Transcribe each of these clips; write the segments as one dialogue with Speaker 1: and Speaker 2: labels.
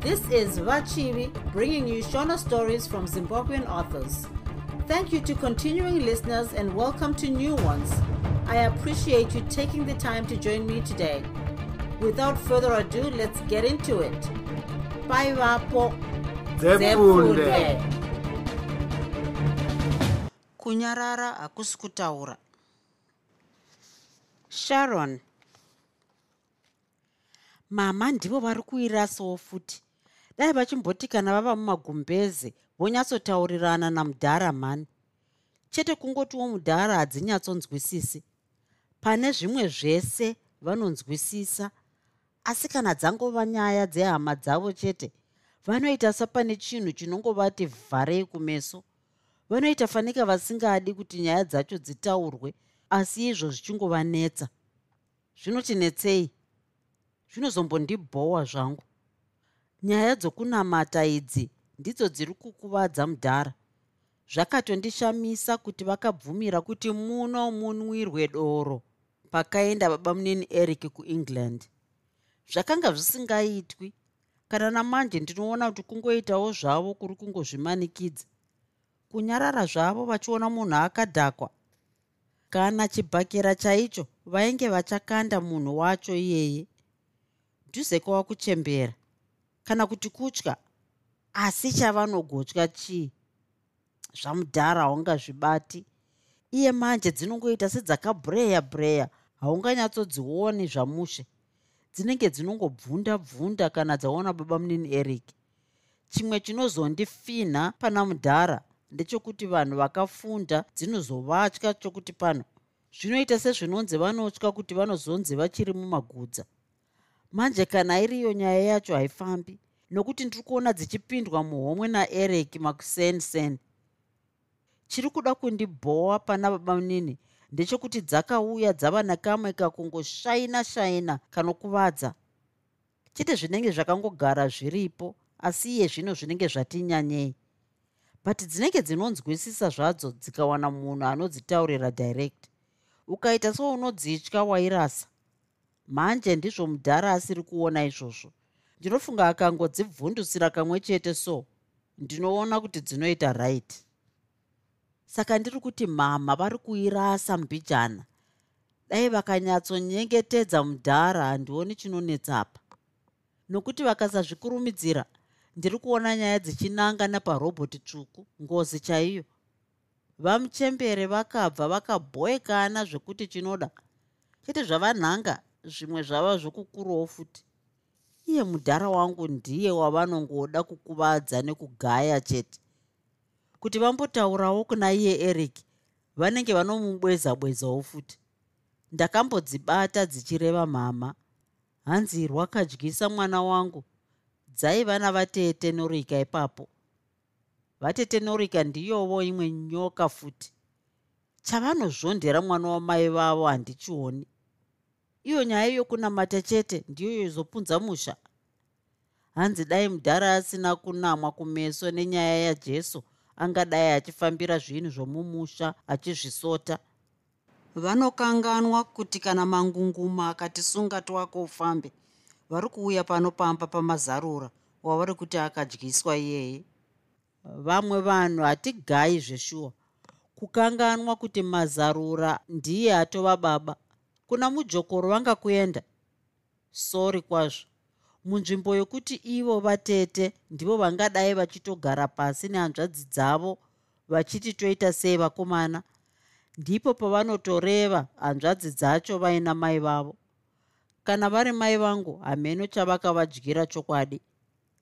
Speaker 1: This is Vachivi bringing you Shona stories from Zimbabwean authors. Thank you to continuing listeners and welcome to new ones. I appreciate you taking the time to join me today. Without further ado, let's get into it. Bye, Vapo.
Speaker 2: Kunyarara hakusi kutaura sharon mama ndivo vari kuirasawo futi dai vachimboti kana vava mumagumbeze vonyatsotaurirana namudhara mhani. Chete kungotiwo mudhara hadzinyatsonzwisisi. Pane zvimwe zvese vanonzwisisa asi kana dzangova nyaya dzehama dzavo chete vanoita sapane chinhu chinongovati vharei kumeso. Vanoita fanika vasingadi kuti nyaya dzacho dzitaurwe asi izvo zvichingovanetsa. Zvinotinetsei? Zvinozombondibhowa zvangu nyaya dzokunamata idzi ndidzo dziri kukuvadza mudhara. Zvakatondishamisa kuti vakabvumira kuti muno munwirwe doro pakaenda baba munini eric kuengland. Zvakanga zvisingaitwi kana namanje ndinoona kuti kungoitawo zvavo kuri kungozvimanikidza. Kunyarara zvavo vachiona munhu akadhakwa. Kana chibhakera chaicho vainge vachakanda munhu wacho iyeye dhuze kwava kuchembera kana kuti kutya asi chavanogotya chii? Zvamudhara haungazvibati. Iye manje dzinongoita sedzakabhureya bhureya haunganyatsodzioni zvamushe. Dzinenge dzinongobvunda bvunda kana dzaona baba munini eric. Chimwe chinozondifinha pana mudhara ndechekuti vanhu vakafunda dzinozovatya chokuti pano. Zvinoita sezvinonzi vanotya kuti vanozonzi vachiri mumagudza manje kana iriyo nyaya yacho haifambi. Nokuti ndiri kuona dzichipindwa muhomwe naeric makusensen chiri kuda kundibhowa pana baba munini ndechekuti dzakauya dzava nekamwe kakungoshaina shaina kanokuvadza. Chete zvinenge zvakangogara zviripo asi iye zvino zvinenge zvatinyanyei but dzinenge dzinonzwisisa zvadzo dzikawana munhu anodzitaurira direct. Ukaita seunodzitya wairasa manje ndizvo mudhara asiri kuona izvozvo. Ndinofunga akangodzibvundusira kamwe chete so ndinoona kuti dzinoita right. Saka ndiri kuti mama vari kuirasa mbijana. Dai vakanyatsonyengetedza mudhara handioni chinonetsapa nokuti vakasazvikurumidzira ndiri kuona nyaya dzichinanga naparobhoti tsvuku ngozi chaiyo. Vamuchembere vakabva vakabhoekana zvekuti chinoda. Chete zvavanhanga zvimwe zvava zvokukurawo futi. Iye mudhara wangu ndiye wavanongoda kukuvadza nekugaya chete. Kuti vambotaurawo kuna iye eric vanenge vanomubweza bwezawo futi. Ndakambodzibata dzichireva mama. Hanzi rwakadyisa mwana wangu. Dzaiva navatete norika ipapo. Vatete norika ndiyovo imwe nyoka futi. Chavanozvondera mwana wamai vavo handichioni iyo nyaya yokunamata chete ndiyo yozopunza musha. Hanzi dai mudhara asina kunamwa kumeso nenyaya yajesu angadai achifambira zvinhu zvomumusha achizvisota. Vanokanganwa kuti kana mangunguma akatisunga twako ufambe vari kuuya pano pamba pamazarura wavari kuti akadyiswa iyeye? Vamwe vanhu hatigayi zveshuwa. Kukanganwa kuti mazarura ndiye atova baba kuna mujokoro vanga kuenda. Sori kwazvo. Munzvimbo yokuti ivo vatete ndivo vangadai vachitogara pasi nehanzvadzi dzavo vachiti toita sei vakomana ndipo pavanotoreva hanzvadzi dzacho vaina mai vavo. Kana vari mai vangu hameno chavakavadyira chokwadi.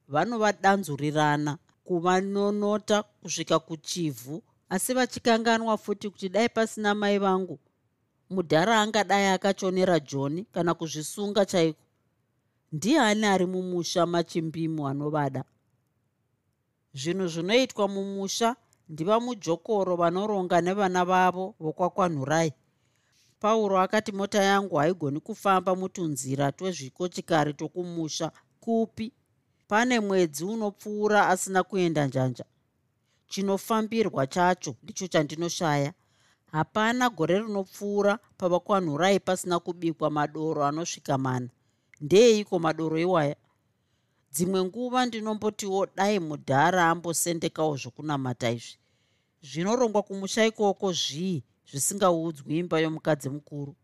Speaker 2: Vanovadanzurirana kuvanonota kusvika kuchivhu asi vachikanganwa futi kuti dai pasina mai vangu mudhara angadai akachonera joni kana kuzvisunga chaiko? Ndiani ari mumusha machimbimu anovada? Zvinhu zvinoitwa mumusha ndiva mujokoro vanoronga nevana vavo vokwakwanhurai. Pauro akati mota yangu haigoni kufamba mutunzira twezvikochikari tokumusha kupi? Pane mwedzi unopfuura asina kuenda njanja. Chinofambirwa chacho ndicho chandinoshaya hapana gore rinopfuura pavakwanhurai pasina kubikwa madoro anosvika mana. Ndeeiko madoro iwaya? Dzimwe nguva ndinombotiwo dai mudhara ambosendekawo zvokunamata izvi. Zvinorongwa kumusha ikoko zvii zvisingaudzwi imba yomukadzi mukuru?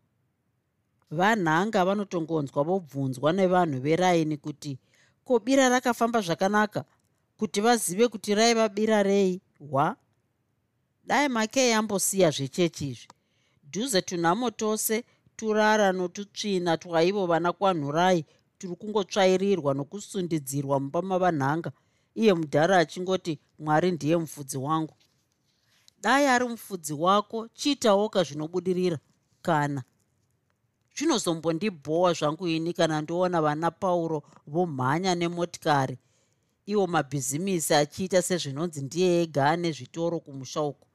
Speaker 2: Vanhanga vanotongonzwa vobvunzwa nevanhu veraini kuti ko bira rakafamba zvakanaka? Kuti vazive kuti raiva bira rei? Hwa dai makei ambosiya zvechechi izvi. Dhuze tunhamo tose turara notutsvina twaivo vana kwanhurai tiri kungotsvairirwa nokusundidzirwa mumba mavanhanga. Iye mudhara achingoti mwari ndiye mufudzi wangu. Dai ari mufudzi wako chiitawoka zvinobudirira kana. Zvinozombondibhowa zvangu ini kana ndoona vana pauro vomhanya nemotikari. Iwo mabhizimisi achiita sezvinonzi ndiye ega ane zvitoro kumusha uku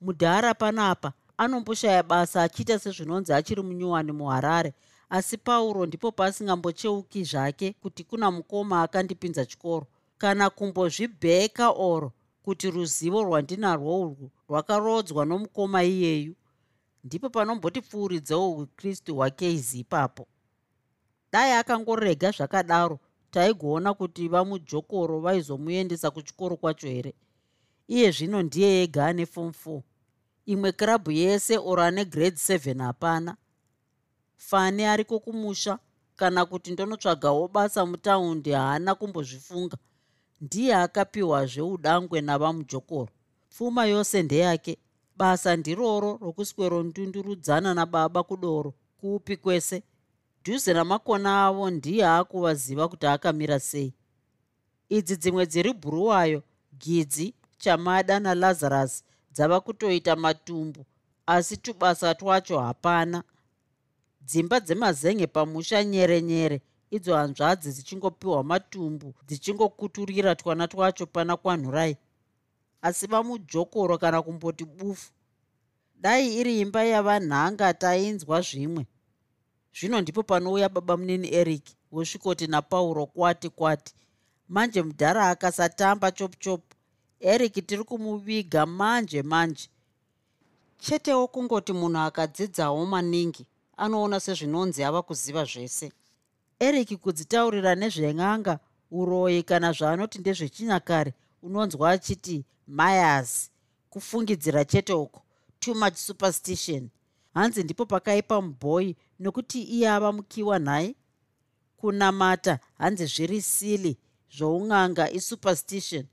Speaker 2: mudhara panapa. Anomboshaya basa achiita sezvinonzi achiri munyuwani muharare. Asi pauro ndipo pasingambocheuki zvake kuti kuna mukoma akandipinza chikoro. Kana kumbozvibheka oro kuti ruzivo rwandinarwo urwu rwakarodzwa nomukoma iyeyu ndipo panombotipfuuridzawo ukristu hwakeizi ipapo. Dai akangorega zvakadaro taigoona kuti vamujokoro vaizomuendesa kuchikoro kwacho here iye zvino ndiye ega ane fom 4 imwe kirabhu yese oro ane grade 7 hapana. Fani ariko kumusha kana kuti ndonotsvagawo basa mutaundi haana kumbozvifunga. Ndiye akapiwa zveudangwe navamujokoro. Pfuma yose ndeyake. Basa ndiroro rokuswero ndundurudzana nababa kudoro. Kuupi kwese? Dhuze namakona avo ndiye akuvaziva kuti akamira sei. Idzi dzimwe dziri bhuruwayo gidzi chamada nalazarus dzava kutoita matumbu asi tubasa twacho hapana. Dzimba dzemazenge pamusha nyere nyere idzo hanzvadzi dzichingopiwa matumbu dzichingokuturira twana twacho pana kwanhurai asi vamujokoro kana kumboti bufu dai iri imba yavanhanga tainzwa zvimwe. Zvino ndipo panouya baba munini eric wosvikoti napauro kwati kwati manje mudhara akasatamba chopu chopu eric tiri kumuviga manje manje. Chetewo kungoti munhu akadzidzawo maningi anoona sezvinonzi ava kuziva zvese. Eric kudzitaurira nezven'anga uroyi kana zvaanoti ndezvechinyakare unonzwa achiti myers kufungidzira chete uko too much superstition. Hanzi ndipo pakaipa mubhoyi nokuti iye ava mukiwa nhai kunamata hanzi zviri sili zvoun'anga isuperstition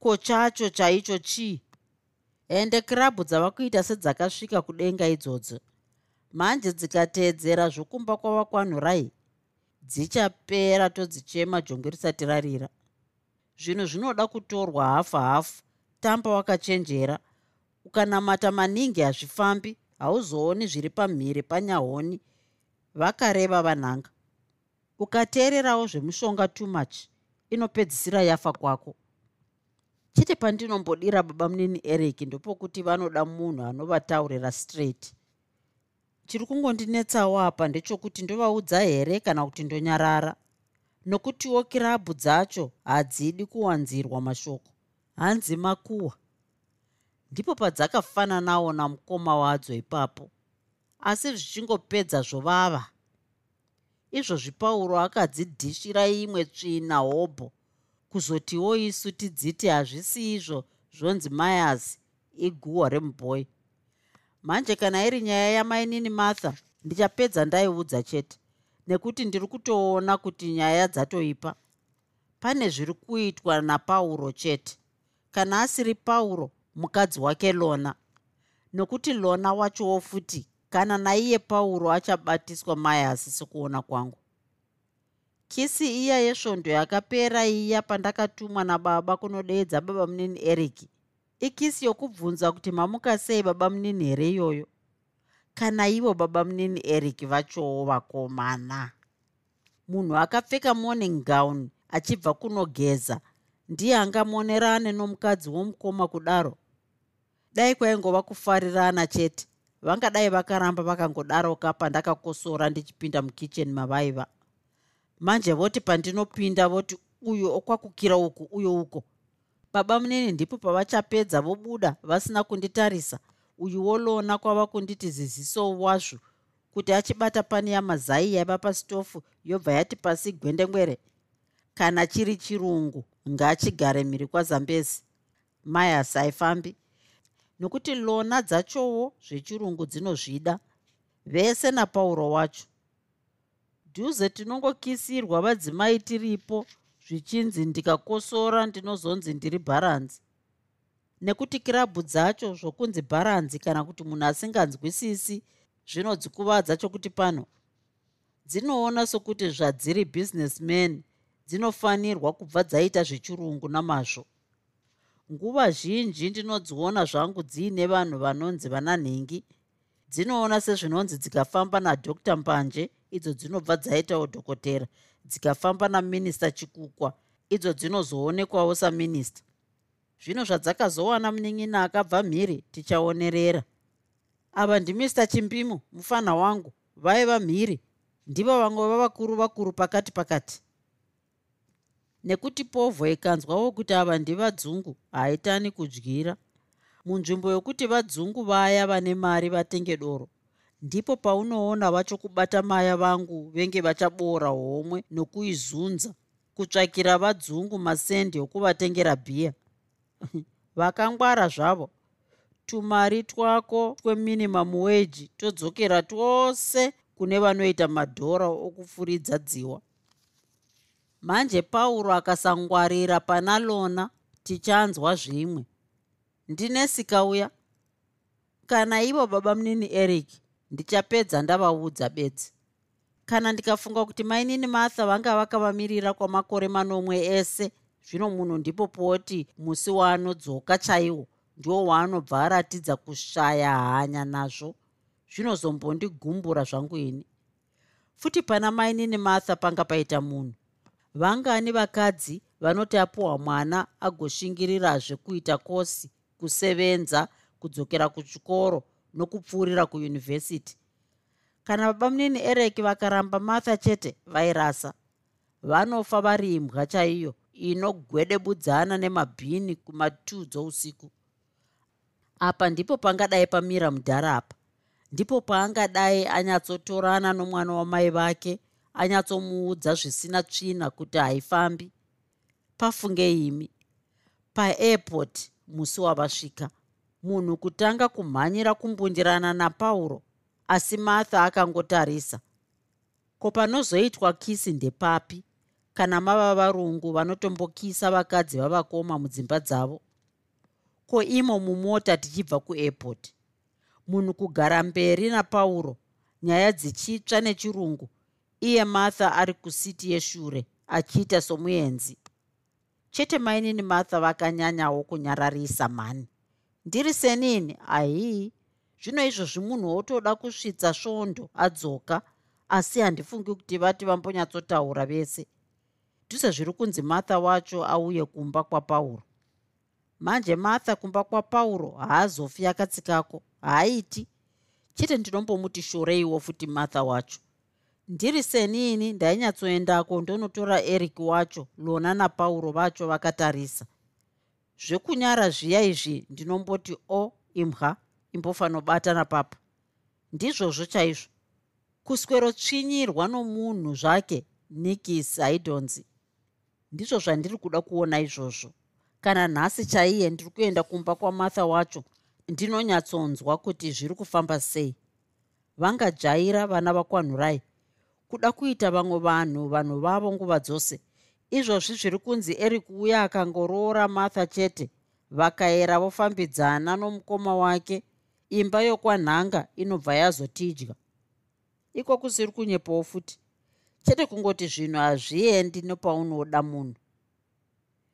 Speaker 2: ko chacho chaicho chii? Ende kirabhu dzava kuita sedzakasvika kudenga idzodzo. Manje dzikateedzera zvokumba kwava kwanhurai dzichapera todzichema jongwe risati rarira. Zvinhu zvinoda kutorwa hafu hafu. Tamba wakachenjera. Ukanamata maningi hazvifambi. Hauzooni zviri pamhiri panyahoni. Vakareva vanhanga. Ukateererawo zvemushonga too much. Inopedzisira yafa kwako chete pandinombodira baba munini eric ndopokuti vanoda munhu anovataurira straight. Chiri kungondinetsawo apa ndechokuti ndovaudza here kana kuti ndonyarara? Nokutiwo kirabhu dzacho hadzidi kuwanzirwa mashoko hanzi makuhwa ndipo padzakafananawo namukoma wadzo ipapo asi zvichingopedza zvovava. Izvozvi pauro akadzidhishira imwe tsvina hobho kuzotiwo isu tidziti hazvisi izvo zvonzi mayazi iguhwa remubhoi manje kana iri nyaya yamainini martha ndichapedza ndaiudza chete nekuti ndiri kutoona kuti nyaya dzatoipa. Pane zviri kuitwa napauro chete. Kana asiri pauro mukadzi wake lona. Nokuti lona wachowo futi kana naiye pauro achabatiswa mayasi sekuona kwangu kisi iya yesvondo yakapera iya pandakatumwa nababa kunodeedza baba munini eriki ikisi yokubvunza kuti mamuka sei baba munini here iyoyo? Kana ivo baba munini eriki vachowo vakomana? Munhu akapfeka morning gown achibva kunogeza ndiye angamonerane nomukadzi womukoma kudaro? Dai kwaingova kufarirana chete vangadai vakaramba vakangodaroka pandakakosora ndichipinda mukicheni mavaiva manje voti pandinopinda voti uyu okwakukira uku uyo uko. Baba munene ndipo pavachapedza vobuda vasina kunditarisa. Uyu wolona kwava kunditi ziziso wazvo kuti achibata pani yamazai yaiva pasitofu yobva yati pasi gwendengwere. Kana chiri chirungu ngachigare mhiri kwazambezi mai hasaifambi nokuti lona dzachowo zvechirungu dzinozvida. Vese napauro wacho dhuze tinongokisirwa vadzimai tiripo zvichinzi ndikakosora ndinozonzi ndiri bharanzi. Nekuti kirabhu dzacho zvokunzi bharanzi kana kuti munhu asinganzwisisi zvinodzikuvadza chokuti pano dzinoona sokuti zvadziri businessman dzinofanirwa kubva dzaita zvechirungu namazvo. Nguva zhinji ndinodziona zvangu dziine vanhu vanonzi vana nhengi dzinoona sezvinonzi dzikafamba nadr mbanje idzo dzinobva dzaitawo dhokotera dzikafamba naminista chikukwa idzo dzinozoonekwawo saminista. Zvino zvadzakazowana munin'ina akabva mhiri tichaonerera. Ava ndimr chimbimo mufana wangu vaiva mhiri ndivo vamwe vavakuru vakuru pakati pakati. Nekuti povho ikanzwawo kuti ava ndivadzungu haitani kudyira munzvimbo yokuti vadzungu vaya vane mari vatenge doro ndipo paunoona vachokubata maya vangu venge vachaboora homwe nokuizunza kutsvakira vadzungu masendi okuvatengera bhiya. Vakangwara zvavo tumari twako tweminimum wage todzokera twose kune vanoita madhora okufuridza dziwa. Manje pauro akasangwarira pana lona tichanzwa zvimwe. Ndinesikauya kana ivo baba munini eric ndichapedza ndavaudza bedzi. Kana ndikafunga kuti mainini martha vanga vakavamirira kwamakore manomwe ese zvino munhu ndipo poti musi waanodzoka chaiwo ndiwo waanobva aratidza kushaya hanya nazvo zvinozombondigumbura zvangu ini. Futi pana mainini martha panga paita munhu? Vangani vakadzi vanoti apiwa mwana agoshingirirazve kuita kosi kusevenza kudzokera kuchikoro nokupfuurira kuyunivhesiti. Kana baba munini ereki vakaramba martha chete vairasa. Vanofa vari imbwa chaiyo inogwedebudzana nemabhini kumatu dzousiku apa ndipo pangadai pamira mudhara apa. Ndipo paangadai anyatsotorana nomwana wamai vake anyatsomuudza zvisina tsvina kuti haifambi. Pafunge imi. Paairport musi wavasvika munhu kutanga kumhanyira kumbundirana napauro asi martha akangotarisa ko panozoitwa kisi ndepapi? Kana mava varungu vanotombokisa vakadzi vavakoma mudzimba dzavo? Ko imo mumota tichibva kuairport? Munhu kugara mberi napauro nyaya dzichitsva nechirungu iye martha ari kusiti yeshure achiita somuenzi. Chete mainini martha vakanyanyawo kunyararisa mhani ndiri senini? Ahii zvino izvozvi munhu wotoda kusvitsa svondo adzoka. Asi handifungi kuti vati vambonyatsotaura vese. Dhuse zviri kunzi martha wacho auye kumba kwapauro manje martha kumba kwapauro haazofi akatsikako haaiti. Chete ndinombomuti shoreiwo futi martha wacho. Ndiri senini ndainyatsoendako ndonotora eric wacho lona napauro vacho vakatarisa zvekunyara zviya izvi ndinomboti o imwa imbofanobata napapa ndizvozvo chaizvo. Kuswerotsvinyirwa nomunhu zvake nikis haidonzi ndizvo zvandiri kuda kuona izvozvo. Kana nhasi chaiye ndiri kuenda kumba kwamartha wacho ndinonyatsonzwa kuti zviri kufamba sei. Vangajaira vana vakwanhurai. Kuda kuita vamwe vanhu vanhu vavo nguva dzose izvozvi zviri kunzi eri kuuya akangoroora martha chete. Vakaera vofambidzana nomukoma wake. Imba yokwanhanga inobva yazotidya. Iko kusiri kunyepawo futi. Chete kungoti zvinhu hazviendi nepaunoda munhu.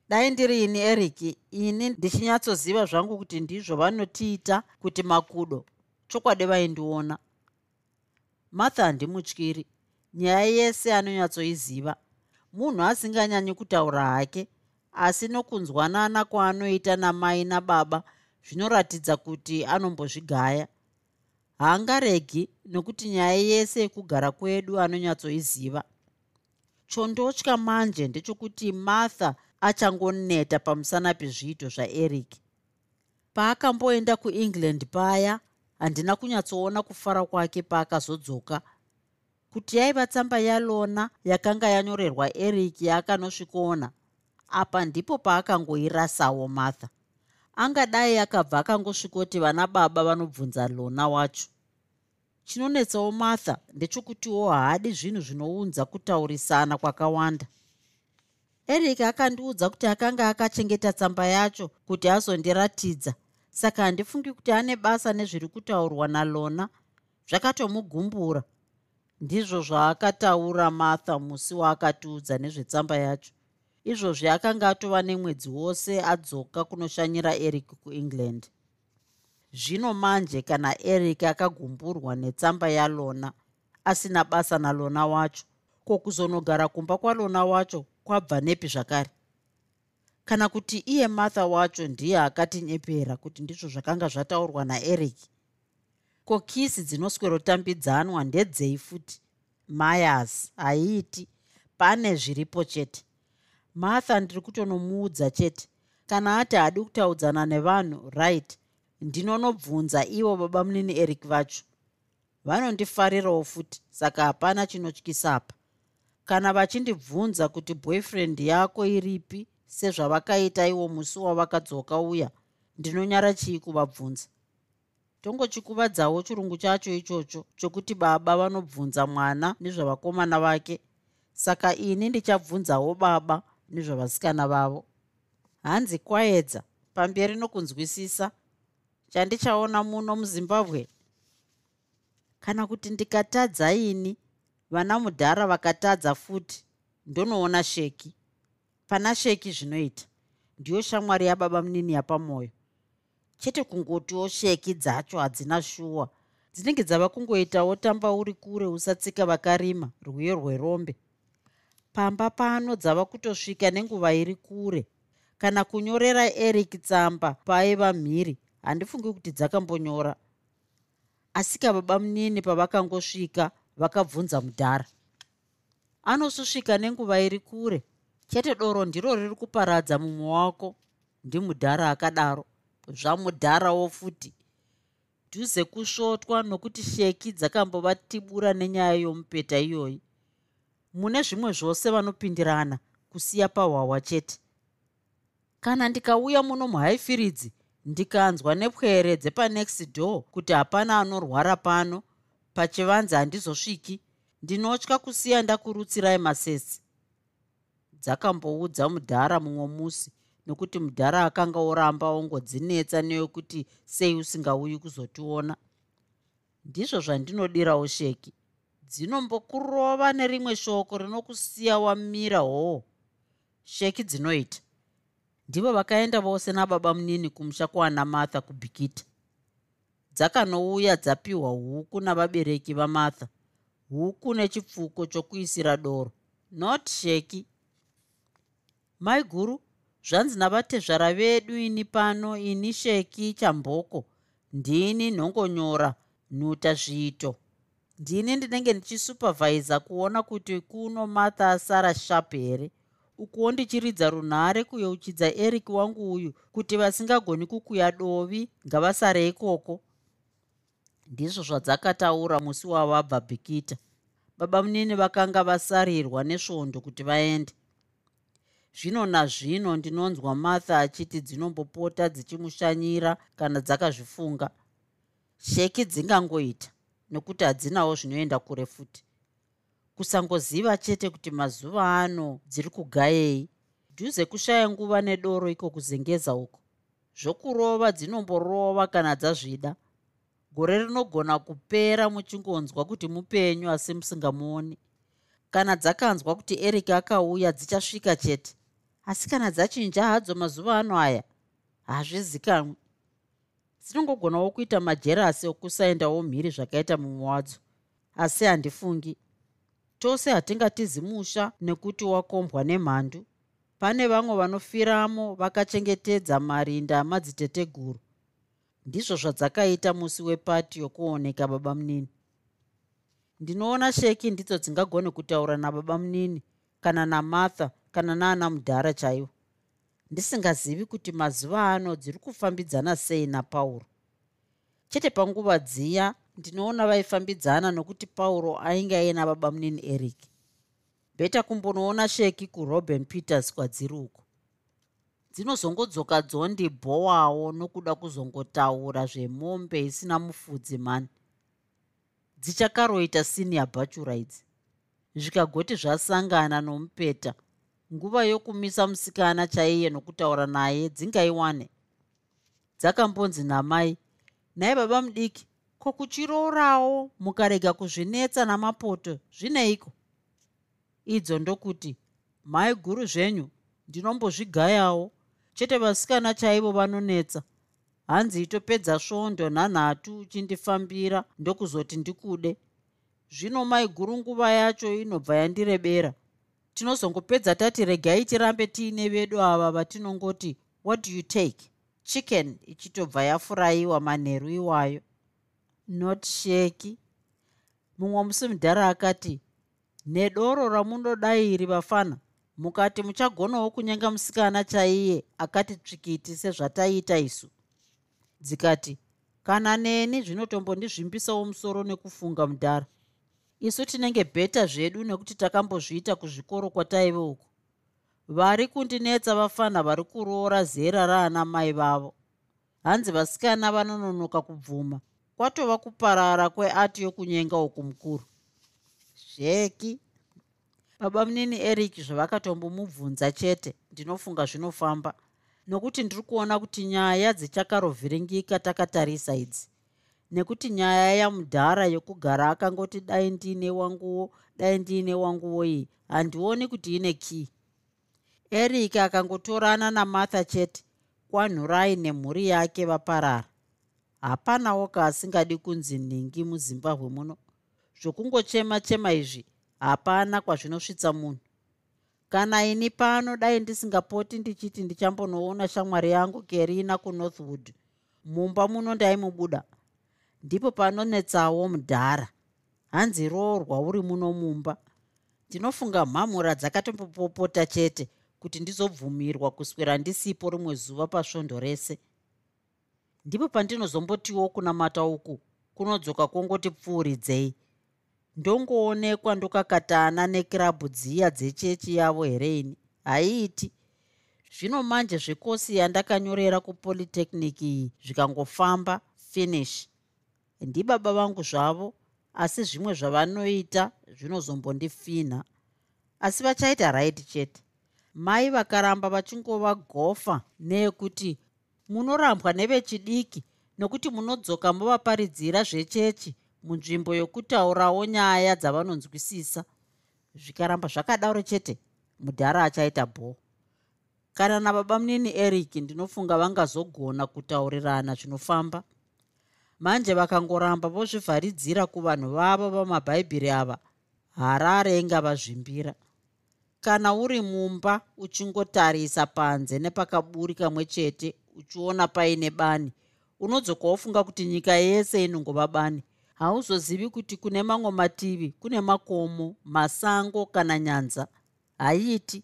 Speaker 2: Dai ndiri ini eric ini ndichinyatsoziva zvangu kuti ndizvo vanotiita kuti makudo chokwadi vaindiona. Martha handimutyiri. Nyaya yese anonyatsoiziva munhu asinganyanyi kutaura hake asi nokunzwanana kwaanoita namai nababa zvinoratidza kuti anombozvigaya. Haangaregi nokuti nyaya yese yekugara kwedu anonyatsoiziva. Chondotya manje ndechokuti martha achangoneta pamusana pezviito zvaeric. Paakamboenda kuengland paya handina kunyatsoona kufara kwake paakazodzoka kuti yaiva tsamba yalona yakanga yanyorerwa eric yaakanosvikoona apa ndipo paakangoirasawo martha. Angadai akabva akangosvikoti vana baba vanobvunza lona wacho. Chinonetsawo martha ndechokutiwo haadi zvinhu zvinounza kutaurisana kwakawanda. Eric akandiudza kuti akanga akachengeta tsamba yacho kuti azondiratidza. Saka handifungi kuti ane basa nezviri kutaurwa nalona. Zvakatomugumbura ndizvo zvaakataura martha musi waakatiudza nezvetsamba yacho. Izvozvi akanga atova nemwedzi wose adzoka kunoshanyira eric kuengland. Zvino manje kana eric akagumburwa netsamba yalona asina basa nalona wacho kokuzonogara kumba kwalona wacho kwabva nepi zvakare. Kana kuti iye martha wacho ndiye akatinyepera kuti ndizvo zvakanga zvataurwa naeric kokisi dzinoswerotambidzanwa ndedzei futi? Mayas haiiti pane zviripo chete. Martha ndiri kutonomuudza chete. Kana ati haadi kutaudzana nevanhu right. Ndinonobvunza ivo baba munini eric vacho. Vanondifarirawo futi saka hapana chinotykisapa kana vachindibvunza kuti boyfriend yako iripi sezvavakaita iwo musi wavakadzoka uya ndinonyara chii kuvabvunza tongochikuvadzawo chirungu chacho ichocho chokuti baba vanobvunza mwana nezvavakomana vake. Saka ini ndichabvunzawo baba nezvavasikana vavo. Hanzi kwaedza pamberi nokunzwisisa chandichaona muno muzimbabwe. Kana kuti ndikatadza ini vana mudhara vakatadza futi ndonoona sheki. Pana sheki zvinoita ndiyo shamwari yababa munini yapamwoyo chete kungotiwo sheki dzacho hadzina shuwa. Dzinenge dzava kungoitawo tamba uri kure usatsika vakarima rwiyo rwerombe. Pamba pano dzava kutosvika nenguva iri kure. Kana kunyorera eric tsamba paaiva mhiri handifungi kuti dzakambonyora. Asika baba munini pavakangosvika vakabvunza mudhara. Anososvika nenguva iri kure. Chete doro ndiro riri kuparadza mumwe wako ndimudhara akadaro zvamudharawo futi. Dhuze kusvotwa nokuti sheki dzakambovatibura nenyaya yomupeta iyoyi. Mune zvimwe zvose vanopindirana kusiya pahwahwa chete. Kana ndikauya muno muhaifiridzi ndikanzwa nepwere dzepanext door kuti hapana anorwara pano pachivanze handizosviki ndinotya kusiya ndakurutsirai masesi. Dzakamboudza mudhara mumwe musi nokuti mudhara akanga oramba ongodzinetsa neyokuti sei usingauyi kuzotiona. Ndizvo zvandinodirawo sheki dzinombokurova nerimwe shoko rinokusiya wamira hoo. Sheki dzinoita. Ndivo vakaenda vose nababa munini kumusha kwana martha kubhikita dzakanouya dzapiwa huku navabereki vamartha huku nechipfuko chokuisira doro. Not sheki. Mai guru zvanzi navatezvara vedu ini pano ini sheki chamboko. Ndini nhongonyora nhuta zviito. Ndini ndinenge ndichisupavhaisa kuona kuti kuno martha asara shap here? Ukuwo ndichiridza runhare kuyeuchidza eric wangu uyu kuti vasingagoni kukuya dovi ngavasare ikoko. Ndizvo zvadzakataura musi wavabva bhikita. Baba munini vakanga vasarirwa nesvondo kuti vaende zvino nazvino ndinonzwa martha achiti dzinombopota dzichimushanyira kana dzakazvifunga. Sheki dzingangoita nokuti hadzinawo zvinoenda kure futi. Kusangoziva chete kuti mazuva ano dziri kugayei dhuze kushaya nguva nedoro iko kuzengeza uko. Zvokurova dzinomborova kana dzazvida. Gore rinogona kupera muchingonzwa kuti mupenyu asi musingamuoni. Kana dzakanzwa kuti eric akauya dzichasvika chete asi kana dzachinja hadzo mazuva ano aya hazvizikamwe dzinongogonawo kuita majerasi okusaendawo mhiri zvakaita mumwe wadzo. Asi handifungi. Tose hatingatizi musha nekuti wakombwa nemhandu. Pane vamwe vanofiramo vakachengetedza marinda amadziteteguru ndizvo zvadzakaita musi wepati yokuoneka baba munini. Ndinoona sheki ndidzo dzingagone kutaura nababa munini kana namartha kana naana mudhara chaivo ndisingazivi kuti mazuva ano dziri kufambidzana sei napauro. Chete panguva dziya ndinoona vaifambidzana nokuti pauro ainge aina baba munini eric. Bheta kumbonoona sheki kurobin peters kwadziri uko. Dzinozongodzoka dzondi bhowawo nokuda kuzongotaura zvemombe isina mufudzi mani. Dzichakaroita senior bachura idzi zvikagoti zvasangana nomupeta nguva yokumisa musikana chaiye nokutaura naye dzingaiwane. Dzakambonzi namai nhai baba mudiki kokuchiroorawo mukarega kuzvinetsa namapoto? Zvineiko? Idzo ndokuti mhai guru zvenyu ndinombozvigayawo chete vasikana chaivo vanonetsa. Hanzi itopedza svondo nhanhatu uchindifambira ndokuzoti ndikude. Zvino mai guru nguva yacho inobva yandirebera tinozongopedza tati regai tirambe tiine vedu ava vatinongoti what do you take chicken ichitobva yafurayiwa manheru iwayo. Not sheki mumwe musi mudhara akati nedoro ramunodai iri vafana mukati muchagonawo kunyenga musikana chaiye akati tsvikiti sezvataiita isu. Dzikati kana neni zvinotombondizvimbisawo musoro nekufunga mudhara isu tinenge bheta zvedu nekuti takambozviita kuzvikoro kwataive uku. Vari kundinetsa vafana vari kuroora zera raana mai vavo. Hanzi vasikana vanononoka kubvuma. Kwatova kuparara kweati yokunyenga uku mukuru. Zveki. Baba munini eric zvavakatombomubvunza chete. Ndinofunga zvinofamba. Nokuti ndiri kuona kuti nyaya dzichakarovhiringika takatarisa idzi nekuti nyaya yamudhara yokugara akangoti dai ndiine wanguwo dai ndiine wanguwo iyi handioni kuti ine key. Eric akangotorana namartha chete kwanhurai nemhuri yake vaparara. Hapanawo kaasingadi kunzi nhingi muzimbabwe muno. Zvokungochema chema izvi hapana kwazvinosvitsa munhu. Kana ini pano dai ndisingapoti ndichiti ndichambonoona shamwari yangu kerina kunorthwood mumba muno ndaimubuda ndipo panonetsawo mudhara. Hanzi roorwa uri muno mumba. Ndinofunga mhamura dzakatombopopota chete kuti ndizobvumirwa kuswera ndisipo rimwe zuva pasvondo rese. Ndipo pandinozombotiwo kunamata uku kunodzoka kwongoti pfuuridzei ndongoonekwa ndokakatana nekirabhu dziya dzechechi yavo here ini? Haiiti zvino manje zvekosi yandakanyorera kupolytechnic iyi zvikangofamba finish ndibaba vangu zvavo asi zvimwe zvavanoita zvinozombondifinha asi vachaita raiti chete. Mai vakaramba vachingova gofa neekuti munorambwa nevechidiki nokuti munodzoka muvaparidzira zvechechi munzvimbo yokutaurawo nyaya dzavanonzwisisa. Zvikaramba zvakadaro chete mudhara achaita bho kana nababa munini eric ndinofunga vangazogona kutaurirana zvinofamba manje vakangoramba vozvivharidzira kuvanhu vavo vamabhaibheri ava. Harare ingavazvimbira. Kana uri mumba uchingotarisa panze nepakaburi kamwe chete uchiona paine bani unodzoka wofunga kuti nyika yese inongova bani. Hauzozivi kuti kune mamwe mativi kune makomo masango kana nyanza? Haiiti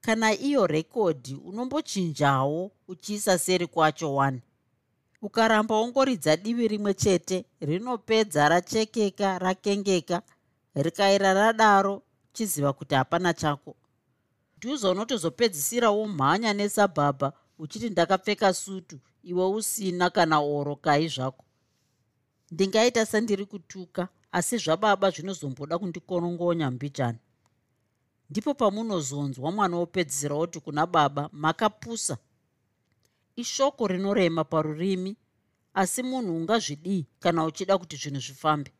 Speaker 2: kana iyo rekodhi unombochinjawo uchiisa seri kwacho 1 ukaramba ongoridza divi rimwe chete rinopedza rachekeka rakengeka rikaira radaro chiziva kuti hapana chako. Dhuza unotozopedzisira womhanya nesabhabha uchiti ndakapfeka sutu iwe usina kana oro kai zvako. Ndingaita sendiri kutuka asi zvababa zvinozomboda kundikonongonya mbijana. Ndipo pamunozonzwa mwana wopedzisira oti kuna baba makapusa ishoko rinorema parurimi asi munhu ungazvidii kana uchida kuti zvinhu zvifambe.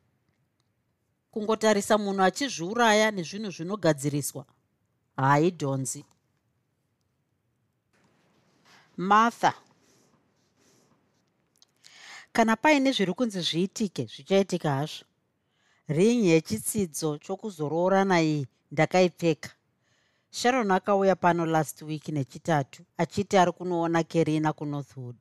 Speaker 2: Kungotarisa munhu achizviuraya nezvinhu zvinogadziriswa haidhonzi martha. Kana paine zviri kunzi zviitike zvichaitika hazvo. Ringi yechitsidzo chokuzoroorana iyi ndakaipfeka sharon akauya pano last week nechitatu achiti ari kunoona kerina kunorthwood.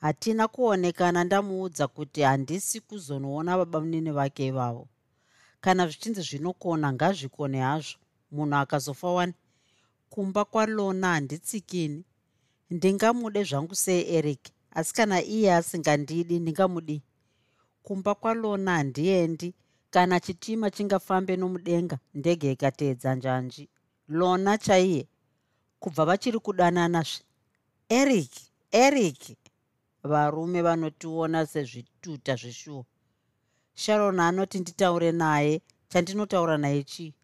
Speaker 2: Hatina kuonekana ndamuudza kuti handisi kuzonoona baba munini vake ivavo kana zvichinzi zvinokona ngazvikone hazvo. Munhu akazofa wani? Kumba kwalona handitsikini. Ndingamude zvangu sei eric? Asi kana iye asingandidi ndingamudi. Kumba kwalona handiendi kana chitima chingafambe nomudenga ndege ikateedza njanji lona chaiye kubva vachiri kudananazve eric eric. Varume vanotiona sezvituta zveshuwa sharon anoti nditaure naye chandinotaura naye chii?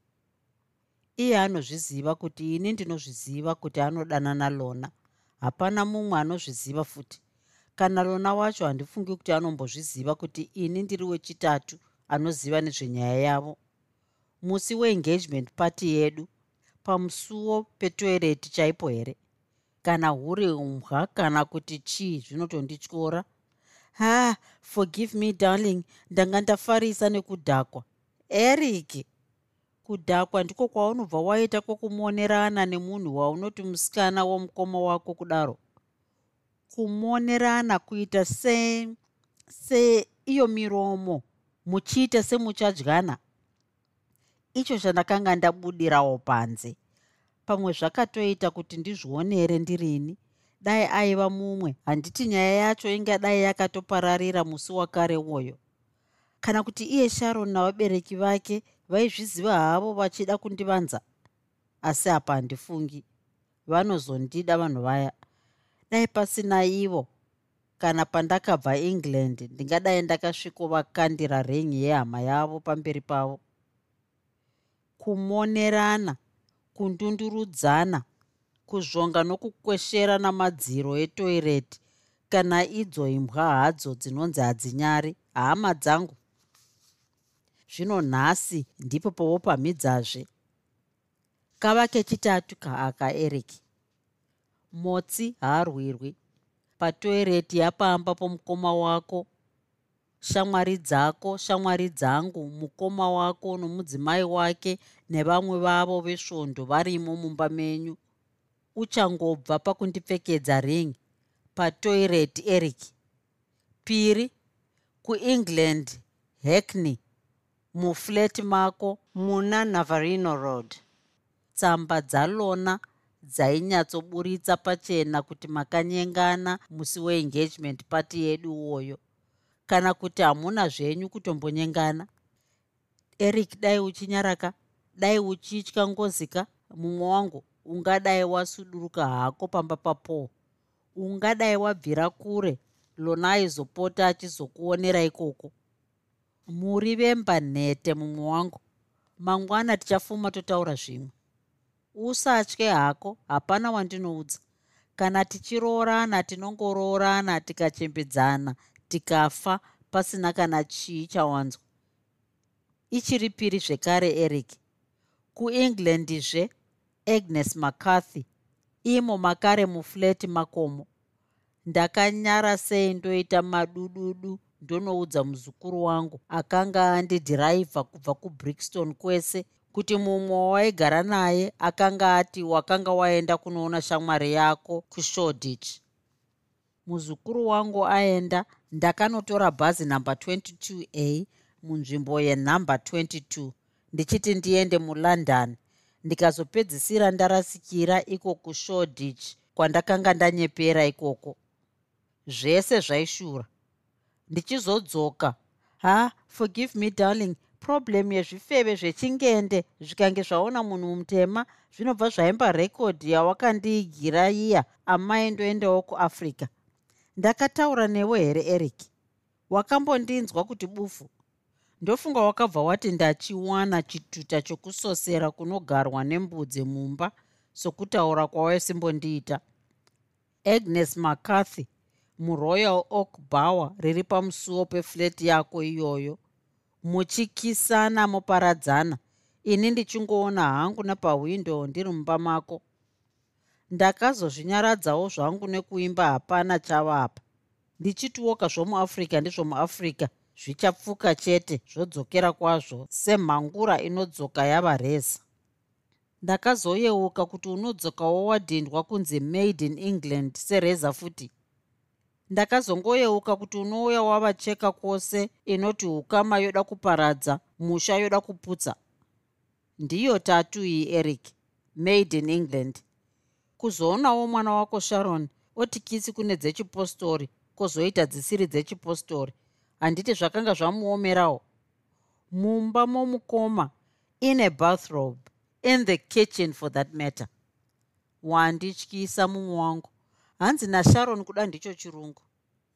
Speaker 2: Iye anozviziva kuti ini ndinozviziva kuti anodanana lona. Hapana mumwe anozviziva futi. Kana lona wacho handifungi kuti anombozviziva kuti ini ndiri wechitatu anoziva nezvenyaya yavo. Musi weengagement party yedu pamusuwo petoireti chaipo here? Kana huri umbwa kana kuti chii zvinotondityora ha forgive me darling. Ndanga ndafarisa nekudhakwa. Eric kudhakwa ndiko kwaunobva waita kwokumuonerana nemunhu waunoti musikana womukoma wako kudaro. Kumonerana kuita se se iyo miromo muchiita semuchadyana icho chandakanga ndabudirawo panze. Pamwe zvakatoita kuti ndizvionere ndirini. Dai aiva mumwe handiti nyaya yacho ingadai yakatopararira musi wakare uoyo kana kuti iye sharon navabereki vake vaizviziva havo vachida kundivanza? Asi apa handifungi. Vanozondida vanhu vaya. Dai pasina ivo kana pandakabva england ndingadai ndakasvikovakandira rengi yehama yavo pamberi pavo kumonerana kundundurudzana kuzvonga nokukweshera namadziro etoireti. Kana idzo imbwa hadzo dzinonzi hadzinyari hama dzangu. Zvino nhasi ndipo povopamhidzazve kava kechitatu kaaka eric motsi haarwirwi. Patoireti yapamba pomukoma wako shamwari dzako shamwari dzangu mukoma wako nomudzimai wake nevamwe vavo vesvondo varimo mumba menyu. Uchangobva pakundipfekedza ring patoireti eric. Piri kuengland hackney muflat mako muna navarino road. tsamba dzalona dzainyatsoburitsa pachena kuti makanyengana musi weengagement party yedu uwoyo kana kuti hamuna zvenyu kutombonyengana. Eric dai uchinyaraka. Dai uchitya ngozika. Mumwe wangu ungadai wasuduruka hako pamba papaul ungadai wabvira kure lona aizopota achizokuonera ikoko. Muri vemba nhete mumwe wangu. Mangwana tichafuma totaura zvimwe. Usatye hako hapana wandinoudza. Kana tichiroorana tinongoroorana tikachembedzana tikafa pasina kana chii chawanzwa ichiri piri zvekare eric. Kuenglandizve agnes mccarthy. Imo makare mufleti makomo. Ndakanyara sei ndoita madududu ndonoudza muzukuru wangu akanga andidhiraivha kubva kubrixton kwese kuti mumwe waigara naye akanga ati wakanga waenda kunoona shamwari yako kushodich muzukuru wangu aenda ndakanotora bhazi namba 22a munzvimbo yenhamba 22 ndichiti ndiende mulondon. Ndikazopedzisira ndarasikira iko kushodich kwandakanga ndanyepera ikoko. Zvese zvaishura. Ndichizodzoka. Ha forgive me darling. Problem yezvifeve zvechingende. Zvikange zvaona munhu mutema zvinobva zvaimba rekodhi yawakandiigira iya amaindoendawo kuafrica ndakataura newe here eric? Wakambondinzwa kuti bufu. Ndofunga wakabva wati ndachiwana chituta chokusosera kunogarwa nembudzi mumba sokutaura kwawaisimbondiita agnes mccarthy muroyal oak bower riri pamusuwo pefleti yako iyoyo. Muchikisana moparadzana ini ndichingoona hangu napahwindo ndiri mumba mako ndakazozvinyaradzawo zvangu nekuimba hapana chavapa ndichitiwoka zvomuafrica ndezvomuafrica zvichapfuka chete zvodzokera kwazvo semhangura inodzoka yava reza. Ndakazoyeuka kuti unodzokawo wadhindwa kunzi made in england sereza futi. Ndakazongoyeuka kuti unouya wavacheka kwose inoti ukama yoda kuparadza musha yoda kuputsa. Ndiyo tatu iyi eric. Made in england kuzoonawo mwana wako sharon oti kisi kune dzechipostori kwozoita dzisiri dzechipostori. Handiti zvakanga zvamuomerawo. Mumba momukoma in a bathrobe in the kitchen for that matter. Wandityisa mumwe wangu. Hanzi nasharon kuda ndicho chirungu.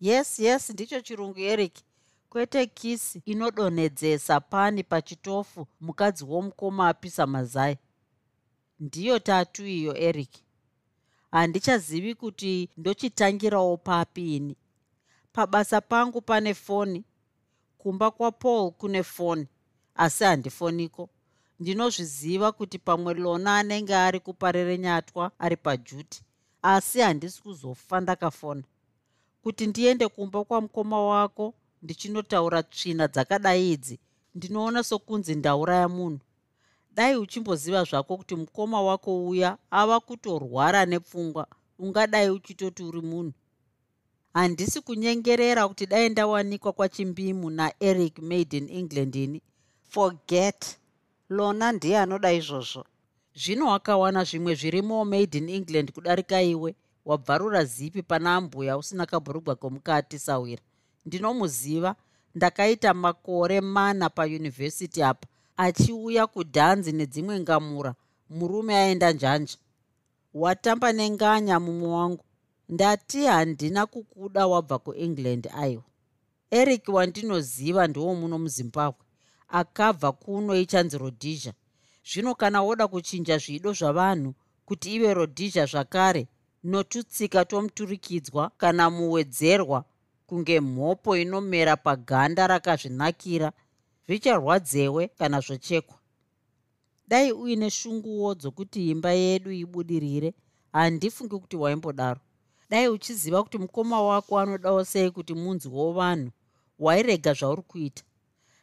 Speaker 2: Yes yes ndicho chirungu eric. Kwete kisi inodonhedzesa pani pachitofu mukadzi womukoma apisa mazai. Ndiyo tatu iyo eric handichazivi kuti ndochitangirawo papi ini pabasa pangu pane foni kumba kwapaul kune foni asi handifoniko. Ndinozviziva kuti pamwe lona anenge ari kuparere nyatwa ari pajuti asi handisi kuzofa ndakafona. Kuti ndiende kumba kwamukoma wako ndichinotaura tsvina dzakadai idzi. Ndinoona sokunzi ndauraya munhu dai uchimboziva zvako kuti mukoma wako uya ava kutorwara nepfungwa ungadai uchitoti uri munhu. Handisi kunyengerera kuti dai ndawanikwa kwachimbimu naeric made in england ini. Forget lona ndiye anoda izvozvo. Zvino wakawana zvimwe zvirimo made in england kudarika iwe wabvarura zipi pana ambuya usina kabhurugwa komukati sawira? Ndinomuziva ndakaita makore mana payunivhesiti apa achiuya kudhanzi nedzimwe ngamura. Murume aenda njanja. Watamba nenganya mumwe wangu. Ndati handina kukuda wabva kuengland aiwa eric wandinoziva ndiwo muno muzimbabwe. Akabva kuno ichanzi rodhisia zvino kana woda kuchinja zvido zvavanhu kuti ive rodhisia zvakare notutsika tomuturikidzwa kana muwedzerwa kunge mhopo inomera paganda rakazvinakira zvicharwadzewe kana zvochekwa. Dai uine shunguwo dzokuti imba yedu ibudirire handifungi kuti waimbodaro. Dai uchiziva kuti mukoma wako anodawo sei kuti munzi wovanhu wairega zvauri kuita?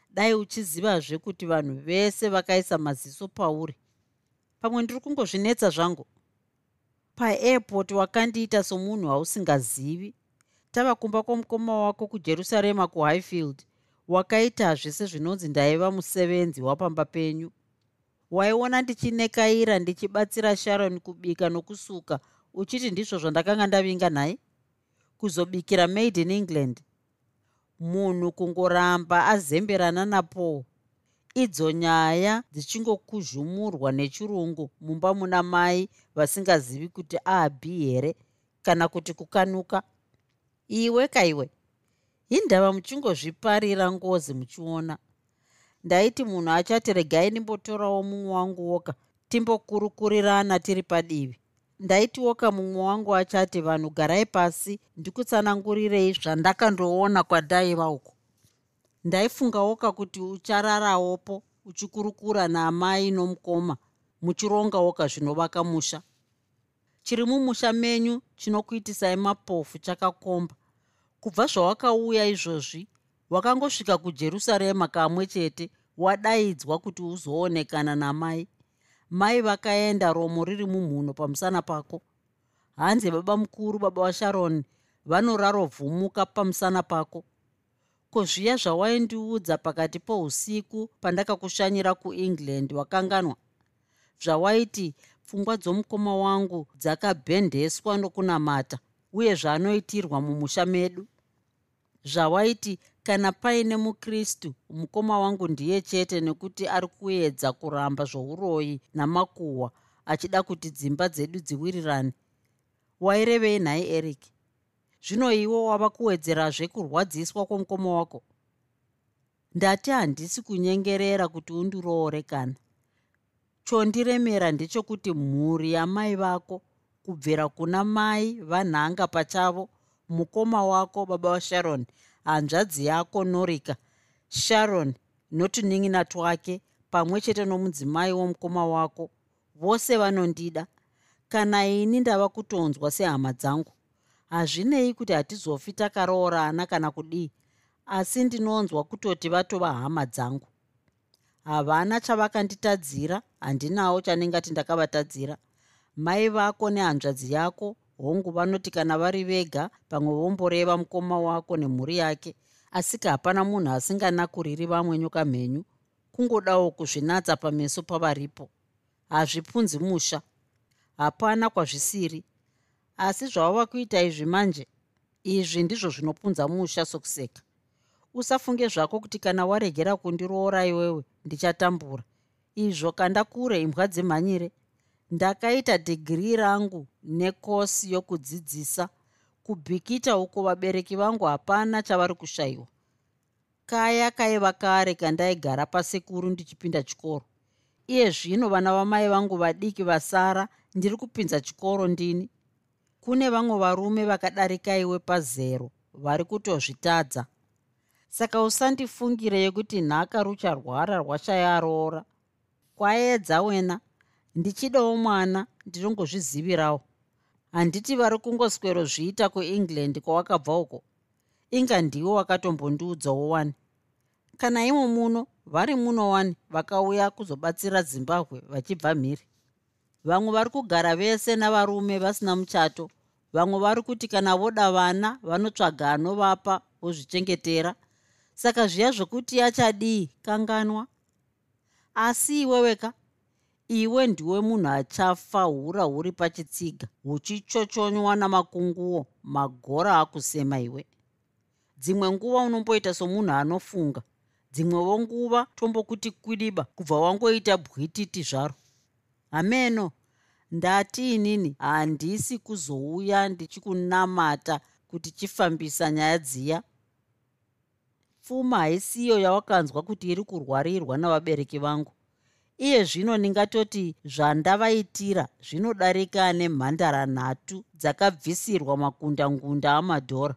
Speaker 2: Dai uchizivazve kuti vanhu vese vakaisa maziso pauri? Pamwe ndiri kungozvinetsa zvangu. Paairport wakandiita somunhu wausingazivi tava kumba kwomukoma wako kujerusarema kuhighfield wakaita zvese zvinonzi ndaiva musevenzi wapamba penyu. Waiona ndichinekaira ndichibatsira sharon kubika nokusuka uchiti ndizvo zvandakanga ndavinga nhaye kuzobikira made in england. Munhu kungoramba azemberana napaul idzo nyaya dzichingokuzvumurwa nechirungu mumba muna mai vasingazivi kuti abi here kana kuti kukanuka? Iwe kaiwe hindava muchingozviparira ngozi muchiona. Ndaiti munhu achati regai ndimbotorawo mumwe wangu woka timbokurukurirana tiri padivi. Ndaitiwoka mumwe wangu achati vanhu garai pasi ndikutsanangurirei zvandakandoona kwadaiva uko ndaifungawoka kuti uchararawopo uchikurukura naamai nomukoma muchirongawoka zvinovaka musha. Chiri mumusha menyu chinokuitisai mapofu chakakomba kubva zvawakauya izvozvi wakangosvika kujerusarema kamwe chete wadaidzwa kuti uzoonekana namai. Mai vakaenda romo riri mumhuno pamusana pako. Hanzi baba mukuru baba vasharoni vanorarovhumuka pamusana pako. Ko zviya zvawaindiudza pakati pousiku pandakakushanyira kuengland wakanganwa? Zvawaiti pfungwa dzomukoma wangu dzakabhendeswa nokunamata uye zvaanoitirwa mumusha medu. Zvawaiti kana paine mukristu mukoma wangu ndiye chete nekuti ari kuedza kuramba zvouroyi namakuhwa achida kuti dzimba dzedu dziwirirane. Wairevei nhai eric? Zvino iwo wava kuwedzerazve kurwadziswa kwomukoma wako? Ndati handisi kunyengerera kuti undiroore kana. Chondiremera ndechekuti mhuri yamai vako kubvira kuna mai vanhanga pachavo mukoma wako baba vasharon hanzvadzi yako norika. Sharon notunin'ina twake pamwe chete nomudzimai womukoma wako vose vanondida. Kana ini ndava kutonzwa sehama dzangu hazvinei kuti hatizofi takaroorana kana kudii asi ndinonzwa kutoti vatova hama dzangu. Havana chavakanditadzira handinawo chanengati ndakavatadzira mai vako nehanzvadzi yako. Hongu vanoti kana vari vega pamwe vomboreva mukoma wako nemhuri yake. Asiki hapana munhu asinganakuriri vamwe nyoka mhenyu. Kungodawo kuzvinatsa pameso pavaripo. Hazvipunzi musha. Hapana kwazvisiri. Asi zvavava kuita izvi manje izvi ndizvo zvinopunza musha sokuseka. Usafunge zvako kuti kana waregera kundiroora iwewe ndichatambura izvo kandakure imbwa dzemhanyire ndakaita dhigirii rangu nekosi yokudzidzisa. Kubhikita uko vabereki vangu hapana chavari kushayiwa kaya kaiva kare kandaigara pasekuru ndichipinda chikoro. Iye zvino vana vamai vangu vadiki vasara ndiri kupinza chikoro ndini. Kune vamwe varume vakadarika iwe pazero vari kutozvitadza. Saka usandifungire yekuti nhaka rucharwara rwashaya roora. Kwaedza wena ndichidawo mwana ndinongozvizivirawo. Handiti vari kungoswero zviita kuengland kwawakabva uko. Inga ndiwo wakatombondiudzawo wani. Kana imo muno vari muno wani vakauya kuzobatsira zimbabwe vachibva mhiri. Vamwe vari kugara vese navarume vasina muchato. Vamwe vari kuti kana voda vana vanotsvaga anovapa vozvichengetera. Saka zviya zvokuti achadii kanganwa? Asi iweweka iwe ndiwe munhu achafa hura huri pachitsiga. Huchichochonywa namakunguo magora akusema iwe. Dzimwe nguva unomboita somunhu anofunga. Dzimwewo nguva tombokuti kwidiba kubva wangoita bwititi zvaro. Hameno ndati inini handisi kuzouya ndichikunamata kuti chifambisa nyaya dziya. Pfuma haisiyo yawakanzwa kuti iri kurwarirwa navabereki vangu iye zvino ndingatoti zvandavaitira zvinodarika nemhandara nhatu dzakabvisirwa makundangunda amadhora.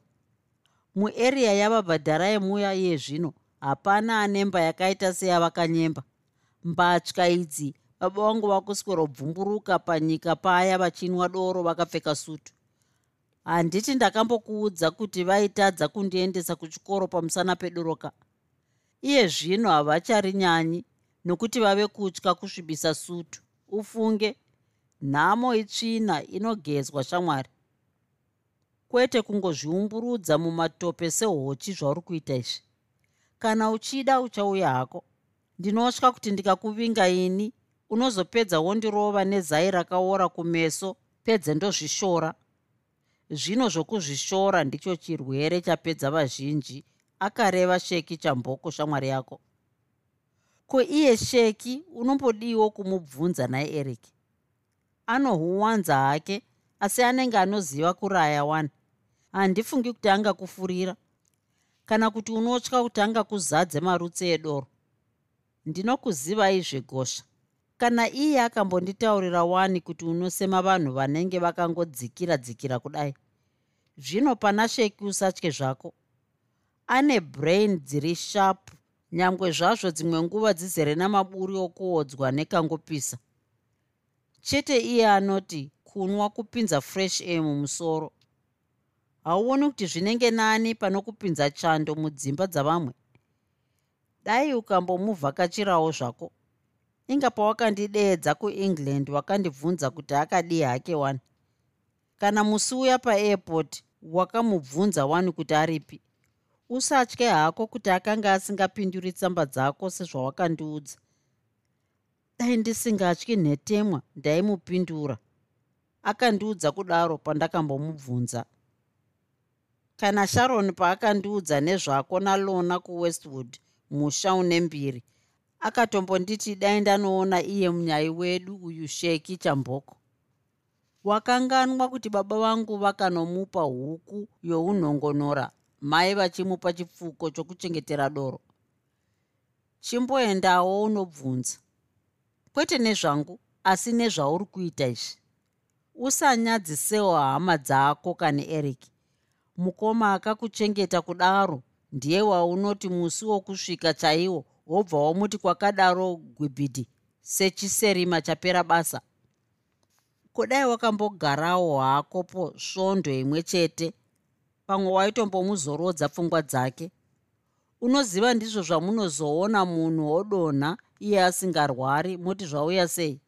Speaker 2: Mueriya yavabhadharai muya iye zvino hapana anemba yakaita seyavakanyemba. Mbatya idzi baba vangu vakuswerobvumburuka panyika paya vachinwa doro vakapfeka sutu. Handiti ndakambokuudza kuti vaitadza kundiendesa kuchikoro pamusana pedoroka iye zvino havacharinyanyi nokuti vave kutya kusvibisa sutu. Ufunge nhamo itsvina inogezwa shamwari. Kwete kungozviumburudza mumatope sehochi zvauri kuita izvi. Kana uchida uchauya hako. Ndinotya kuti ndikakuvinga ini unozopedza wondirova nezai rakaora kumeso pedze ndozvishora. Zvino zvokuzvishora ndicho chirwere chapedza vazhinji akareva sheki chamboko shamwari yako ko iye sheki unombodiwo kumubvunza naye eric anohuwanza hake asi anenge anoziva kuraya wani. Handifungi kuti angakufurira kana kuti unotya kuti angakuzadze marutsi edoro? Ndinokuzivai zvegosha kana iye akambonditaurira wani kuti unosema vanhu vanenge vakangodzikira dzikira kudai? Zvino pana sheki usatye zvako. Ane brain dziri shapu nyangwe zvazvo dzimwe nguva dzizere namaburi okuodzwa nekangopisa. Chete iye anoti kunwa kupinza fresh air mumusoro. Hauoni kuti zvinenge nani pano kupinza chando mudzimba dzavamwe? Dai ukambomuvhakachirawo zvako. Inga pawakandideedza kuengland wakandibvunza kuti akadii hake wani. Kana musi uya paairport wakamubvunza wani kuti aripi usatye hako kuti akanga asingapinduri tsamba dzako sezvawakandiudza dai ndisingatyi nhetemwa ndaimupindura. Akandiudza kudaro pandakambomubvunza. Kana sharon paakandiudza nezvako nalona kuwestwood musha une mbiri akatombonditi dai ndanoona iye munyai wedu uyu sheki chamboko. Wakanganwa kuti baba vangu vakanomupa huku younhongonora mai vachimupa chipfuko chokuchengetera doro. Chimboendawo unobvunza. Kwete nezvangu asi nezvauri kuita izvi. Usanyadzisewo hama dzako kane eric mukoma akakuchengeta kudaro ndiye waunoti musi wokusvika chaiwo wobva wamuti kwakadaro gwibhidhi sechiserima chapera basa. Kudai wakambogarawo hakopo svondo imwe chete pamwe waitombomuzorodza pfungwa dzake. Unoziva ndizvo zvamunozoona munhu wodonha iye asingarwari muti zvauya sei?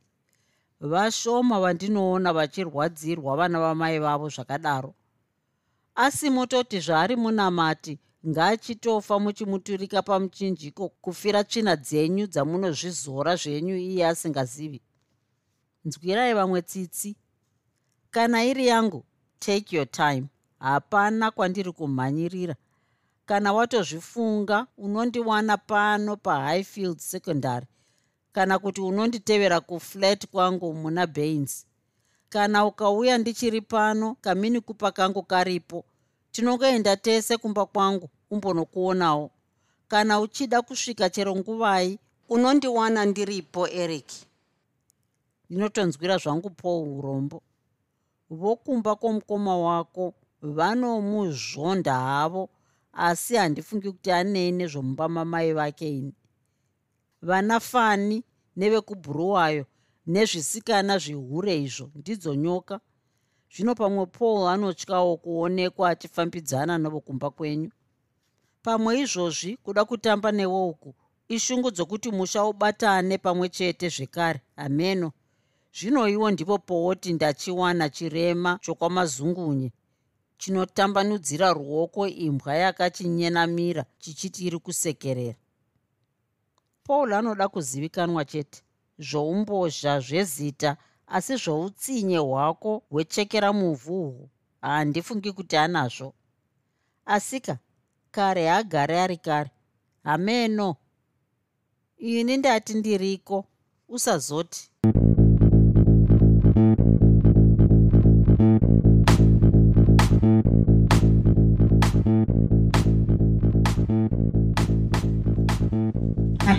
Speaker 2: Vashoma vandinoona vachirwadzirwa vana vamai vavo zvakadaro. Asi mutoti zvaari munamati ngaachitofa muchimuturika pamuchinjiko kufira tsvina dzenyu dzamunozvizora zvenyu iye asingazivi. Nzwirai vamwe tsitsi. Kana iri yangu take your time hapana kwandiri kumhanyirira. Kana watozvifunga unondiwana pano pahighfield secondary. Kana kuti unonditevera kuflat kwangu muna bains kana ukauya ndichiri pano kamini kupa kangu karipo. Tinongoenda tese kumba kwangu umbonokuonawo. Kana uchida kusvika chero nguvai unondiwana ndiripo eric. Ndinotonzwira zvangu paul urombo. Vokumba kwomukoma wako vanomuzvonda havo asi handifungi kuti anei nezvomumba mamai vake ini. Vana fani nevekubhuruwayo nezvisikana zvihure izvo ndidzo nyoka. Zvino pamwe paul anotyawo kuonekwa achifambidzana nevokumba kwenyu. Pamwe izvozvi kuda kutamba newo uku ishungu dzokuti musha ubatane pamwe chete zvekare. Hameno zvino iwo ndipo powoti ndachiwana chirema chokwamazungunye chinotambanudzira ruoko imbwa yakachinyenamira chichiti iri kusekerera. Paul anoda kuzivikanwa chete zvoumbozha zvezita asi zvoutsinye hwako hwechekera muvhu uhwu handifungi kuti anazvo. Asika kare hagare ari kare. Hameno. Ini ndati ndiriko? Usazoti